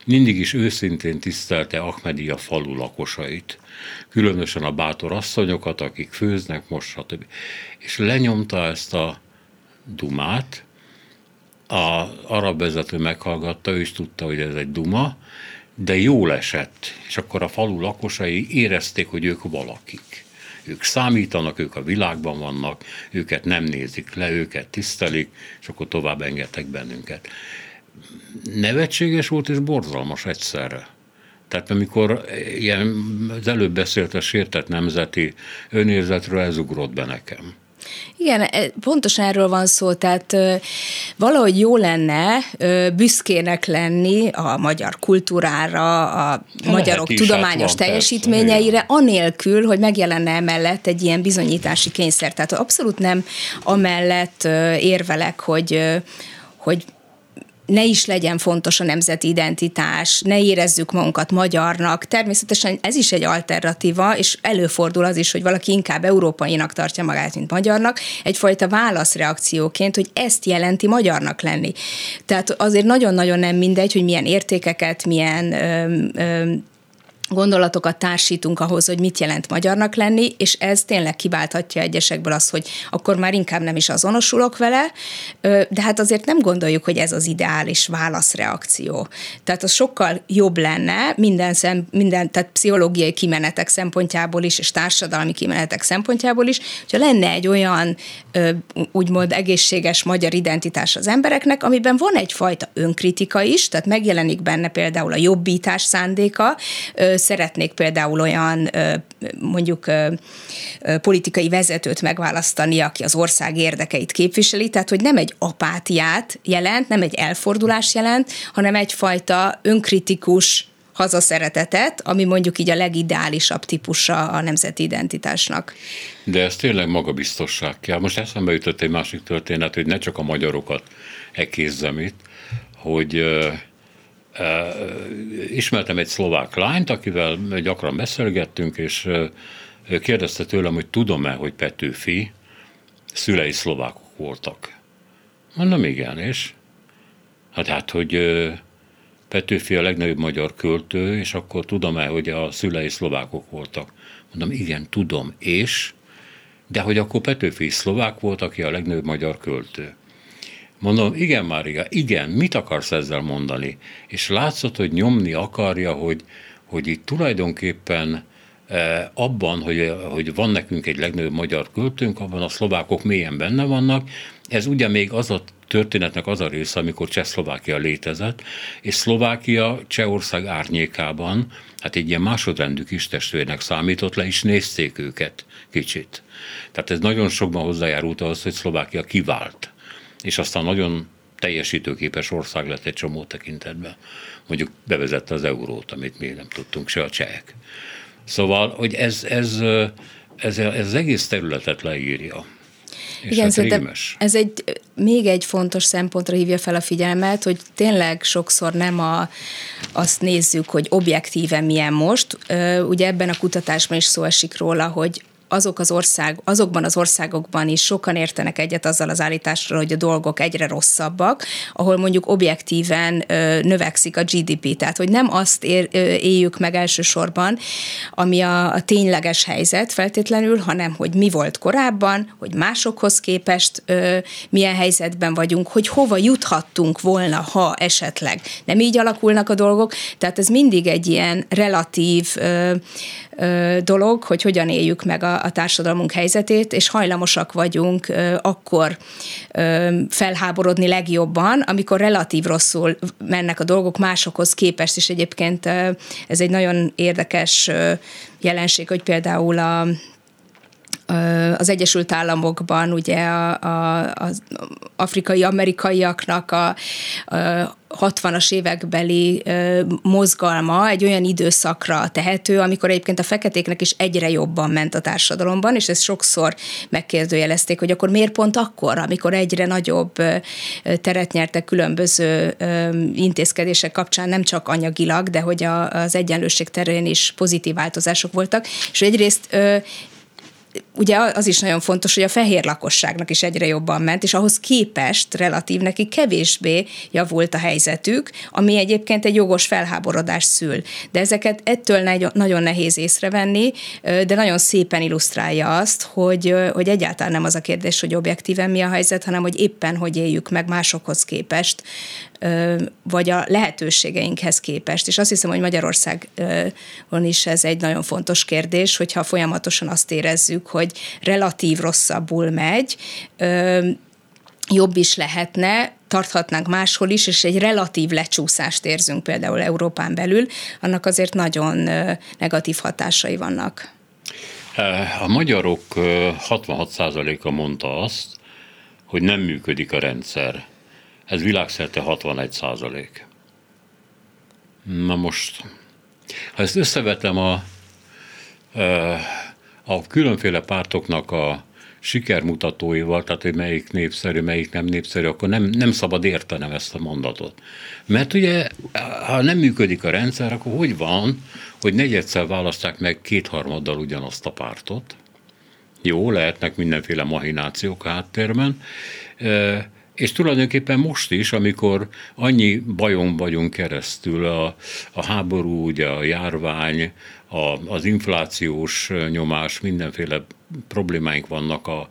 mindig is őszintén tisztelte Ahmedia falu lakosait, különösen a bátor asszonyokat, akik főznek most, stb. És lenyomta ezt a dumát, a arab vezető meghallgatta, ő is tudta, hogy ez egy duma, de jól esett, és akkor a falu lakosai érezték, hogy ők valakik. Ők számítanak, ők a világban vannak, őket nem nézik le, őket tisztelik, és akkor tovább engedtek bennünket nevetséges volt és borzalmas egyszerre. Tehát amikor ilyen, az előbb beszélt a sértett nemzeti önérzetről, ez ugrott be nekem. Igen, e, pontosan erről van szó, tehát valahogy jó lenne büszkének lenni a magyar kultúrára, a Lehet magyarok tudományos hát teljesítményeire, persze, anélkül, hogy megjelenne emellett egy ilyen bizonyítási kényszer. Tehát abszolút nem amellett érvelek, hogy hogy ne is legyen fontos a nemzeti identitás, ne érezzük magunkat magyarnak. Természetesen ez is egy alternatíva, és előfordul az is, hogy valaki inkább európainak tartja magát, mint magyarnak, egyfajta válaszreakcióként, hogy ezt jelenti magyarnak lenni. Tehát azért nagyon-nagyon nem mindegy, hogy milyen értékeket, milyen ö, ö, gondolatokat társítunk ahhoz, hogy mit jelent magyarnak lenni, és ez tényleg kiválthatja egyesekből azt, hogy akkor már inkább nem is azonosulok vele, de hát azért nem gondoljuk, hogy ez az ideális válaszreakció. Tehát az sokkal jobb lenne minden, szem, minden tehát pszichológiai kimenetek szempontjából is, és társadalmi kimenetek szempontjából is, hogyha lenne egy olyan úgymond egészséges magyar identitás az embereknek, amiben van egyfajta önkritika is, tehát megjelenik benne például a jobbítás szándéka, szeretnék például olyan mondjuk politikai vezetőt megválasztani, aki az ország érdekeit képviseli, tehát hogy nem egy apátiát jelent, nem egy elfordulás jelent, hanem egyfajta önkritikus hazaszeretetet, ami mondjuk így a legideálisabb típusa a nemzeti identitásnak. De ez tényleg magabiztosság kell. Most eszembe jutott egy másik történet, hogy ne csak a magyarokat ekézzem itt, hogy ismertem egy szlovák lányt, akivel gyakran beszélgettünk, és kérdezte tőlem, hogy tudom-e, hogy Petőfi szülei szlovákok voltak. Mondom, igen, és hát, hát hogy Petőfi a legnagyobb magyar költő, és akkor tudom-e, hogy a szülei szlovákok voltak. Mondom, igen, tudom, és, de hogy akkor Petőfi szlovák volt, aki a legnagyobb magyar költő. Mondom, igen, Mária, igen, mit akarsz ezzel mondani? És látszott, hogy nyomni akarja, hogy, hogy itt tulajdonképpen eh, abban, hogy, hogy van nekünk egy legnagyobb magyar költőnk, abban a szlovákok mélyen benne vannak. Ez ugye még az a történetnek az a része, amikor Csehszlovákia létezett, és Szlovákia Csehország árnyékában, hát egy ilyen másodrendű kis testvérnek számított, le is nézték őket kicsit. Tehát ez nagyon sokban hozzájárult ahhoz, hogy Szlovákia kivált, és aztán nagyon teljesítőképes ország lett egy csomó tekintetben. Mondjuk bevezette az eurót, amit mi nem tudtunk, se a csehek. Szóval, hogy ez, ez, ez, ez az egész területet leírja. És Igen, hát szerintem ez egy, még egy fontos szempontra hívja fel a figyelmet, hogy tényleg sokszor nem a, azt nézzük, hogy objektíven milyen most. Ugye ebben a kutatásban is szó esik róla, hogy azok az ország, azokban az országokban is sokan értenek egyet azzal az állításról, hogy a dolgok egyre rosszabbak, ahol mondjuk objektíven növekszik a GDP. Tehát, hogy nem azt ér, éljük meg elsősorban, ami a, a tényleges helyzet feltétlenül, hanem hogy mi volt korábban, hogy másokhoz képest ö, milyen helyzetben vagyunk, hogy hova juthattunk volna, ha esetleg nem így alakulnak a dolgok. Tehát ez mindig egy ilyen relatív ö, dolog, hogy hogyan éljük meg a, a társadalmunk helyzetét, és hajlamosak vagyunk akkor felháborodni legjobban, amikor relatív rosszul mennek a dolgok másokhoz képest, és egyébként ez egy nagyon érdekes jelenség, hogy például a az Egyesült Államokban ugye a, a, az afrikai amerikaiaknak a, a 60-as évekbeli mozgalma egy olyan időszakra tehető, amikor egyébként a feketéknek is egyre jobban ment a társadalomban, és ezt sokszor megkérdőjelezték, hogy akkor miért pont akkor, amikor egyre nagyobb teret nyertek különböző intézkedések kapcsán, nem csak anyagilag, de hogy az egyenlőség terén is pozitív változások voltak, és egyrészt ugye az is nagyon fontos, hogy a fehér lakosságnak is egyre jobban ment, és ahhoz képest relatív neki kevésbé javult a helyzetük, ami egyébként egy jogos felháborodás szül. De ezeket ettől nagyon nehéz észrevenni, de nagyon szépen illusztrálja azt, hogy, hogy egyáltalán nem az a kérdés, hogy objektíven mi a helyzet, hanem hogy éppen hogy éljük meg másokhoz képest, vagy a lehetőségeinkhez képest. És azt hiszem, hogy Magyarországon is ez egy nagyon fontos kérdés, hogyha folyamatosan azt érezzük, hogy relatív rosszabbul megy, jobb is lehetne, tarthatnánk máshol is, és egy relatív lecsúszást érzünk például Európán belül, annak azért nagyon negatív hatásai vannak. A magyarok 66%-a mondta azt, hogy nem működik a rendszer. Ez világszerte 61 százalék. Na most, ha ezt összevetem a, a különféle pártoknak a sikermutatóival, tehát hogy melyik népszerű, melyik nem népszerű, akkor nem, nem szabad értenem ezt a mondatot. Mert ugye, ha nem működik a rendszer, akkor hogy van, hogy negyedszer választják meg kétharmaddal ugyanazt a pártot? Jó, lehetnek mindenféle mahinációk háttérben, és tulajdonképpen most is, amikor annyi bajon vagyunk keresztül, a, a háború, ugye a járvány, a, az inflációs nyomás, mindenféle problémáink vannak, a,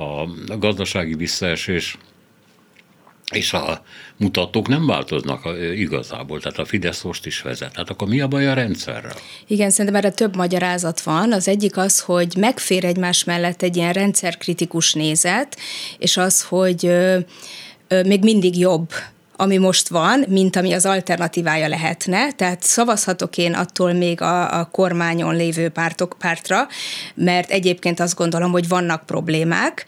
a gazdasági visszaesés, és a mutatók nem változnak igazából, tehát a Fidesz most is vezet. Hát akkor mi a baj a rendszerrel? Igen, szerintem erre több magyarázat van. Az egyik az, hogy megfér egymás mellett egy ilyen rendszerkritikus nézet, és az, hogy még mindig jobb ami most van, mint ami az alternatívája lehetne. Tehát szavazhatok én attól még a, a kormányon lévő pártok, pártra, mert egyébként azt gondolom, hogy vannak problémák,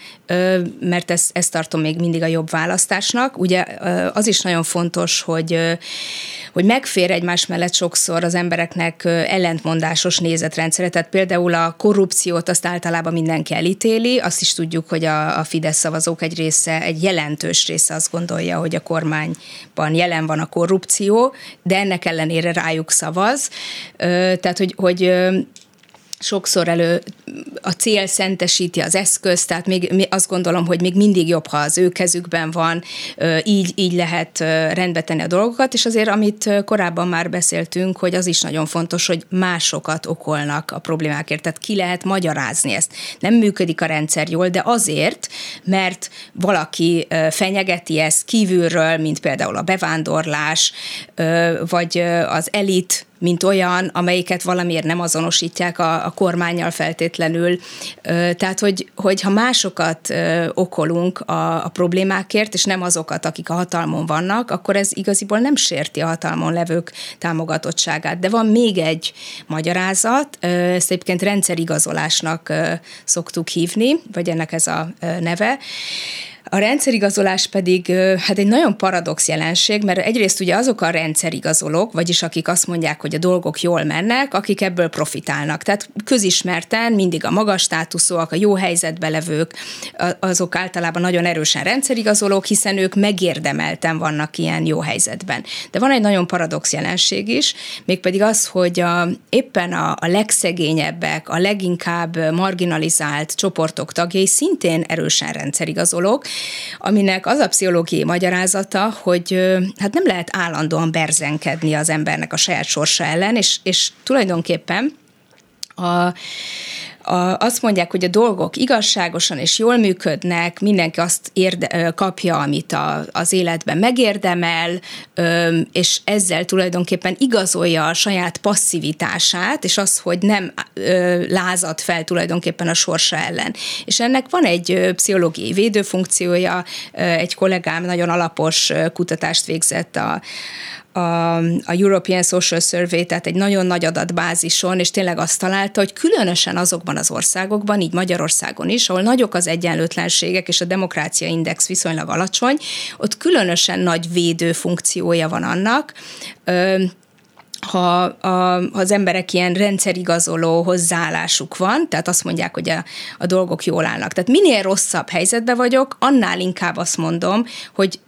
mert ezt, ezt tartom még mindig a jobb választásnak. Ugye az is nagyon fontos, hogy, hogy megfér egymás mellett sokszor az embereknek ellentmondásos nézetrendszere. Tehát például a korrupciót azt általában mindenki elítéli, azt is tudjuk, hogy a, a Fidesz szavazók egy része, egy jelentős része azt gondolja, hogy a kormányban jelen van a korrupció, de ennek ellenére rájuk szavaz. Tehát, hogy, hogy sokszor elő a cél szentesíti az eszközt, tehát még azt gondolom, hogy még mindig jobb, ha az ő kezükben van, így, így lehet rendbe tenni a dolgokat, és azért, amit korábban már beszéltünk, hogy az is nagyon fontos, hogy másokat okolnak a problémákért, tehát ki lehet magyarázni ezt. Nem működik a rendszer jól, de azért, mert valaki fenyegeti ezt kívülről, mint például a bevándorlás, vagy az elit mint olyan, amelyiket valamiért nem azonosítják a, a kormányjal feltétlenül. Tehát, hogy, hogy ha másokat okolunk a, a problémákért, és nem azokat, akik a hatalmon vannak, akkor ez igaziból nem sérti a hatalmon levők támogatottságát. De van még egy magyarázat, ezt egyébként rendszerigazolásnak szoktuk hívni, vagy ennek ez a neve, a rendszerigazolás pedig hát egy nagyon paradox jelenség, mert egyrészt ugye azok a rendszerigazolók, vagyis akik azt mondják, hogy a dolgok jól mennek, akik ebből profitálnak. Tehát közismerten mindig a magas státuszúak, a jó helyzetbe levők, azok általában nagyon erősen rendszerigazolók, hiszen ők megérdemelten vannak ilyen jó helyzetben. De van egy nagyon paradox jelenség is, mégpedig az, hogy a, éppen a, a legszegényebbek, a leginkább marginalizált csoportok tagjai szintén erősen rendszerigazolók, aminek az a pszichológiai magyarázata, hogy hát nem lehet állandóan berzenkedni az embernek a saját sorsa ellen, és, és tulajdonképpen a, a, azt mondják, hogy a dolgok igazságosan és jól működnek, mindenki azt érde, kapja, amit a, az életben megérdemel, és ezzel tulajdonképpen igazolja a saját passzivitását, és az, hogy nem lázad fel tulajdonképpen a sorsa ellen. És ennek van egy pszichológiai védőfunkciója, egy kollégám nagyon alapos kutatást végzett a, a, a European Social Survey, tehát egy nagyon nagy adatbázison, és tényleg azt találta, hogy különösen azokban az országokban, így Magyarországon is, ahol nagyok az egyenlőtlenségek, és a demokrácia index viszonylag alacsony, ott különösen nagy védő funkciója van annak, ha, a, ha az emberek ilyen rendszerigazoló hozzáállásuk van, tehát azt mondják, hogy a, a dolgok jól állnak. Tehát minél rosszabb helyzetben vagyok, annál inkább azt mondom, hogy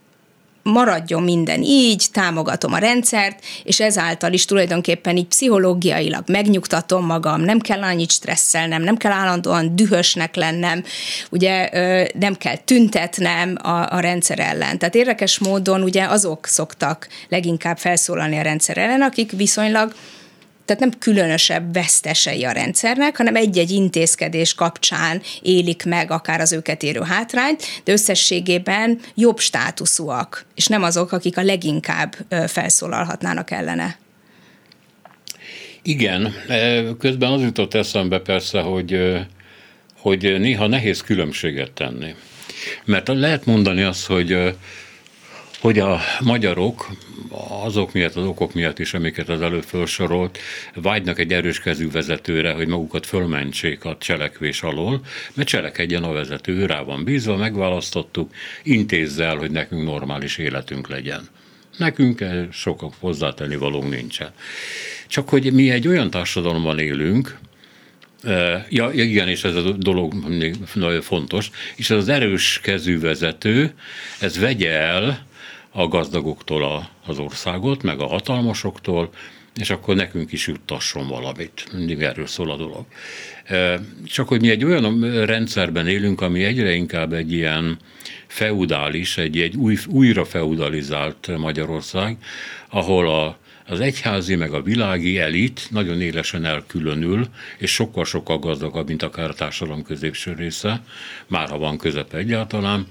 maradjon minden így, támogatom a rendszert, és ezáltal is tulajdonképpen így pszichológiailag megnyugtatom magam, nem kell annyit stresszelnem, nem kell állandóan dühösnek lennem, ugye nem kell tüntetnem a, a rendszer ellen. Tehát érdekes módon ugye azok szoktak leginkább felszólalni a rendszer ellen, akik viszonylag tehát nem különösebb vesztesei a rendszernek, hanem egy-egy intézkedés kapcsán élik meg akár az őket érő hátrányt, de összességében jobb státuszúak, és nem azok, akik a leginkább felszólalhatnának ellene. Igen, közben az jutott eszembe persze, hogy, hogy néha nehéz különbséget tenni. Mert lehet mondani azt, hogy hogy a magyarok azok miatt, az okok miatt is, amiket az előbb felsorolt, vágynak egy erős kezű vezetőre, hogy magukat fölmentsék a cselekvés alól, mert cselekedjen a vezető, rá van bízva, megválasztottuk, intézze el, hogy nekünk normális életünk legyen. Nekünk sok hozzátenni valónk nincsen. Csak hogy mi egy olyan társadalomban élünk, Ja, igen, és ez a dolog nagyon fontos, és ez az erős kezű vezető, ez vegye el a gazdagoktól a, az országot, meg a hatalmasoktól, és akkor nekünk is juttasson valamit. Mindig erről szól a dolog. Csak hogy mi egy olyan rendszerben élünk, ami egyre inkább egy ilyen feudális, egy, egy új, újra feudalizált Magyarország, ahol a, az egyházi meg a világi elit nagyon élesen elkülönül, és sokkal-sokkal gazdagabb, mint akár a társadalom középső része, már ha van közepe egyáltalán,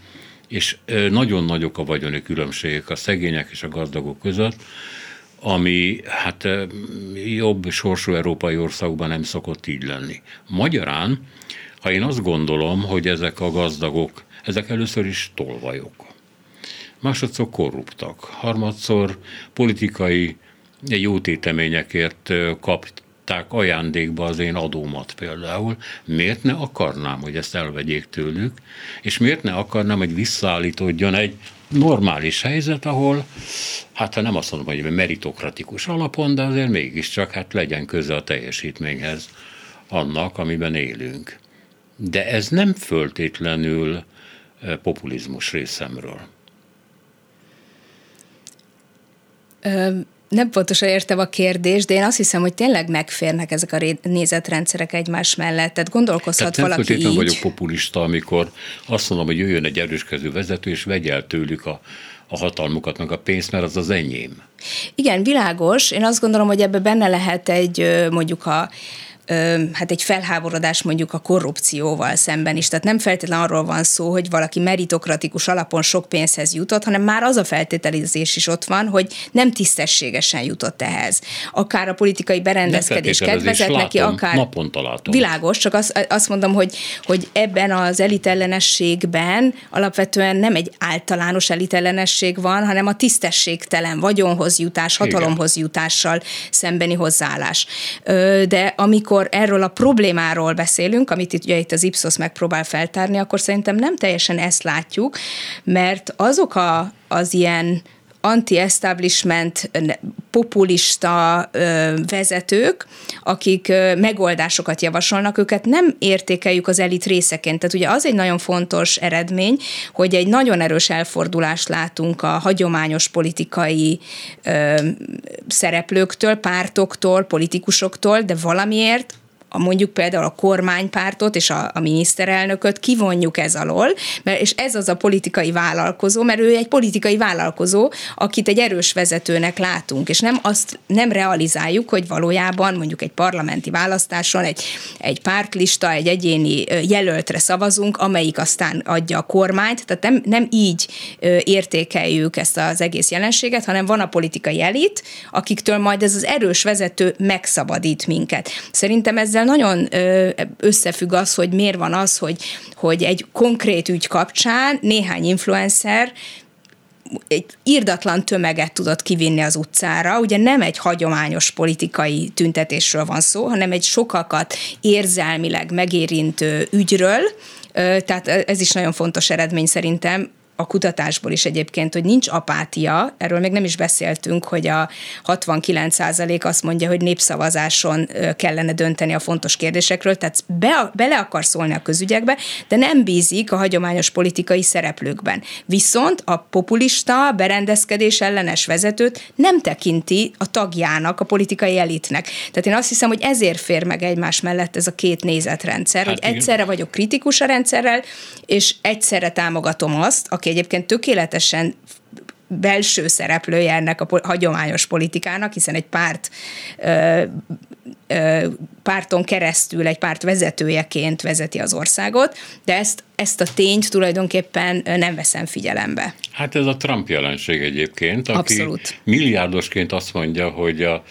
és nagyon nagyok a vagyoni különbségek a szegények és a gazdagok között, ami hát jobb sorsú európai országban nem szokott így lenni. Magyarán, ha én azt gondolom, hogy ezek a gazdagok, ezek először is tolvajok. másodszor korruptak, harmadszor politikai jótéteményekért kapták ajándékba az én adómat például. Miért ne akarnám, hogy ezt elvegyék tőlük, és miért ne akarnám, hogy visszaállítódjon egy normális helyzet, ahol, hát ha nem azt mondom, hogy meritokratikus alapon, de azért mégiscsak hát legyen köze a teljesítményhez annak, amiben élünk. De ez nem föltétlenül populizmus részemről. Nem pontosan értem a kérdést, de én azt hiszem, hogy tényleg megférnek ezek a nézetrendszerek egymás mellett. Tehát gondolkozhat Tehát nem valaki így. vagyok populista, amikor azt mondom, hogy jöjjön egy erőskező vezető, és vegye el tőlük a, a hatalmukat, meg a pénzt, mert az az enyém. Igen, világos. Én azt gondolom, hogy ebbe benne lehet egy mondjuk a hát egy felháborodás mondjuk a korrupcióval szemben is. Tehát nem feltétlenül arról van szó, hogy valaki meritokratikus alapon sok pénzhez jutott, hanem már az a feltételezés is ott van, hogy nem tisztességesen jutott ehhez. Akár a politikai berendezkedés kedvezett neki, akár... Naponta látom. Világos, csak azt, azt mondom, hogy, hogy ebben az elitellenességben alapvetően nem egy általános elitellenesség van, hanem a tisztességtelen vagyonhoz jutás, hatalomhoz jutással szembeni hozzáállás. De amikor amikor erről a problémáról beszélünk, amit itt, ugye itt az Ipsos megpróbál feltárni, akkor szerintem nem teljesen ezt látjuk, mert azok a, az ilyen anti-establishment, populista vezetők, akik megoldásokat javasolnak, őket nem értékeljük az elit részeként. Tehát ugye az egy nagyon fontos eredmény, hogy egy nagyon erős elfordulást látunk a hagyományos politikai szereplőktől, pártoktól, politikusoktól, de valamiért a mondjuk például a kormánypártot és a, a miniszterelnököt kivonjuk ez alól, mert, és ez az a politikai vállalkozó, mert ő egy politikai vállalkozó, akit egy erős vezetőnek látunk, és nem azt nem realizáljuk, hogy valójában mondjuk egy parlamenti választáson egy, egy pártlista, egy egyéni jelöltre szavazunk, amelyik aztán adja a kormányt, tehát nem, nem így értékeljük ezt az egész jelenséget, hanem van a politikai elit, akiktől majd ez az erős vezető megszabadít minket. Szerintem ezzel ezzel nagyon összefügg az, hogy miért van az, hogy, hogy egy konkrét ügy kapcsán néhány influencer egy írdatlan tömeget tudott kivinni az utcára. Ugye nem egy hagyományos politikai tüntetésről van szó, hanem egy sokakat érzelmileg megérintő ügyről, tehát ez is nagyon fontos eredmény szerintem, a kutatásból is egyébként, hogy nincs apátia, erről még nem is beszéltünk, hogy a 69% azt mondja, hogy népszavazáson kellene dönteni a fontos kérdésekről, tehát be, bele akar szólni a közügyekbe, de nem bízik a hagyományos politikai szereplőkben. Viszont a populista, berendezkedés ellenes vezetőt nem tekinti a tagjának, a politikai elitnek. Tehát én azt hiszem, hogy ezért fér meg egymás mellett ez a két nézetrendszer, hát hogy igen. egyszerre vagyok kritikus a rendszerrel, és egyszerre támogatom azt, aki egyébként tökéletesen belső szereplője ennek a hagyományos politikának, hiszen egy párt ö, ö, párton keresztül egy párt vezetőjeként vezeti az országot, de ezt, ezt a tényt tulajdonképpen nem veszem figyelembe. Hát ez a Trump jelenség egyébként, aki Abszolút. milliárdosként azt mondja, hogy a,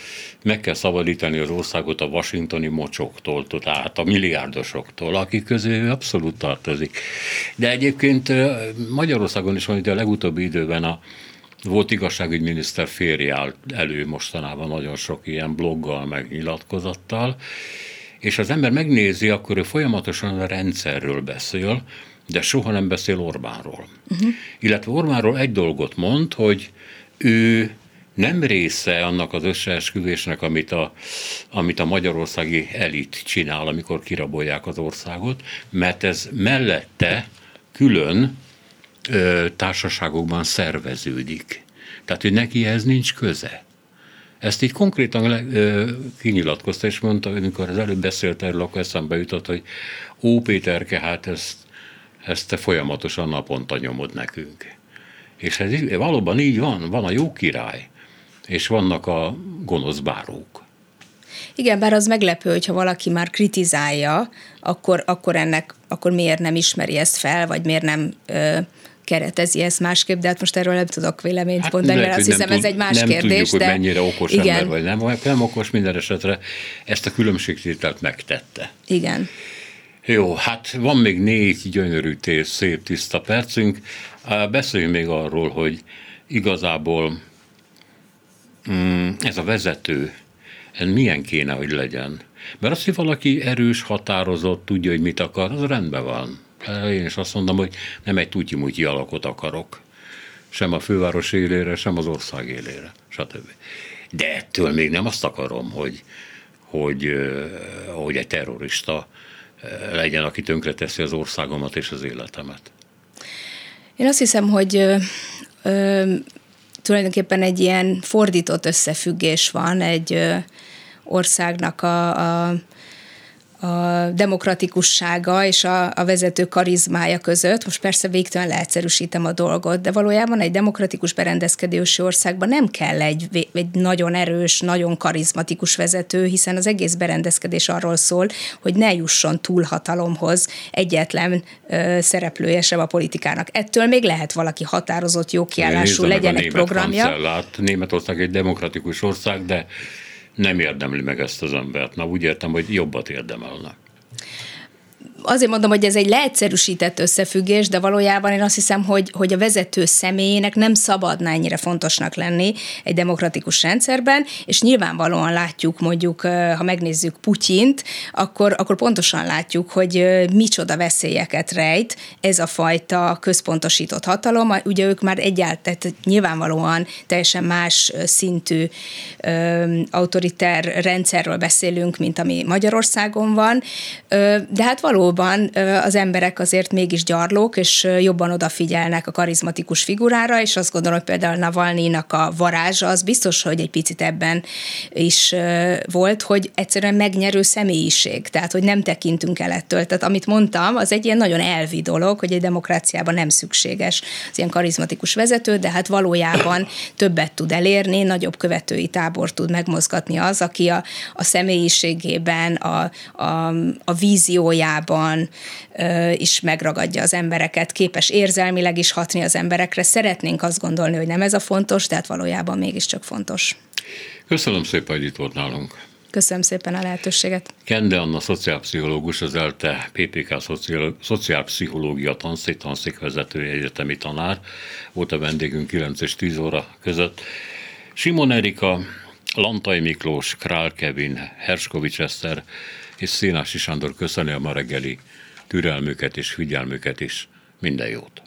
meg kell szabadítani az országot a washingtoni mocsoktól, tehát a milliárdosoktól, akik közé abszolút tartozik. De egyébként Magyarországon is van, hogy a legutóbbi időben a volt igazságügyminiszter férje áll elő mostanában nagyon sok ilyen bloggal, meg nyilatkozattal, és az ember megnézi, akkor ő folyamatosan a rendszerről beszél, de soha nem beszél Orbánról. Uh-huh. Illetve Orbánról egy dolgot mond, hogy ő nem része annak az összeesküvésnek, amit a, amit a magyarországi elit csinál, amikor kirabolják az országot, mert ez mellette külön társaságokban szerveződik. Tehát, hogy neki ehhez nincs köze. Ezt így konkrétan le, ö, kinyilatkozta, és mondta, amikor az előbb beszélt erről, akkor eszembe jutott, hogy ó, Péterke, hát ezt, ezt te folyamatosan naponta nyomod nekünk. És ez valóban így van, van a jó király, és vannak a gonosz bárók. Igen, bár az meglepő, hogyha valaki már kritizálja, akkor, akkor ennek, akkor miért nem ismeri ezt fel, vagy miért nem ö, keretezi ezt másképp, de hát most erről nem tudok véleményt hát mondani, mert azt hiszem tud, ez egy más nem kérdés. Tudjuk, de... hogy mennyire okos igen. ember vagy nem, nem okos, minden esetre ezt a különbségtételt megtette. Igen. Jó, hát van még négy gyönyörű tér, szép, tiszta percünk. Beszéljünk még arról, hogy igazából mm, ez a vezető, ez milyen kéne, hogy legyen. Mert az, hogy valaki erős, határozott, tudja, hogy mit akar, az rendben van. Én is azt mondom, hogy nem egy tutyi alakot akarok. Sem a főváros élére, sem az ország élére, stb. De ettől még nem azt akarom, hogy, hogy, hogy egy terrorista legyen, aki tönkreteszi az országomat és az életemet. Én azt hiszem, hogy ö, tulajdonképpen egy ilyen fordított összefüggés van egy ö, országnak a, a a demokratikussága és a, a vezető karizmája között. Most persze végtelen leegyszerűsítem a dolgot, de valójában egy demokratikus berendezkedősi országban nem kell egy, egy nagyon erős, nagyon karizmatikus vezető, hiszen az egész berendezkedés arról szól, hogy ne jusson túlhatalomhoz egyetlen ö, szereplője sem a politikának. Ettől még lehet valaki határozott, jó kiállású, legyen egy programja. Kancellát. Németország egy demokratikus ország, de nem érdemli meg ezt az embert. Na úgy értem, hogy jobbat érdemelnek azért mondom, hogy ez egy leegyszerűsített összefüggés, de valójában én azt hiszem, hogy, hogy a vezető személyének nem szabadna ennyire fontosnak lenni egy demokratikus rendszerben, és nyilvánvalóan látjuk mondjuk, ha megnézzük Putyint, akkor, akkor pontosan látjuk, hogy micsoda veszélyeket rejt ez a fajta központosított hatalom. Ugye ők már egyáltalán nyilvánvalóan teljesen más szintű ö, autoriter rendszerről beszélünk, mint ami Magyarországon van, ö, de hát való valóban az emberek azért mégis gyarlók, és jobban odafigyelnek a karizmatikus figurára, és azt gondolom, hogy például Navalnyinak a varázsa az biztos, hogy egy picit ebben is volt, hogy egyszerűen megnyerő személyiség, tehát hogy nem tekintünk el ettől. Tehát amit mondtam, az egy ilyen nagyon elvi dolog, hogy egy demokráciában nem szükséges az ilyen karizmatikus vezető, de hát valójában többet tud elérni, nagyobb követői tábor tud megmozgatni az, aki a, a személyiségében, a, a, a víziójában, jobban is megragadja az embereket, képes érzelmileg is hatni az emberekre. Szeretnénk azt gondolni, hogy nem ez a fontos, tehát valójában mégiscsak fontos. Köszönöm szépen, hogy itt volt nálunk. Köszönöm szépen a lehetőséget. Kende Anna, szociálpszichológus, az ELTE PPK szociál, szociálpszichológia tanszék, tanszékvezetője, egyetemi tanár. Volt a vendégünk 9 és 10 óra között. Simon Erika, Lantai Miklós, Král Kevin, Herskovics Eszter, és Szénási Sándor köszöni a ma reggeli türelmüket és figyelmüket is. Minden jót!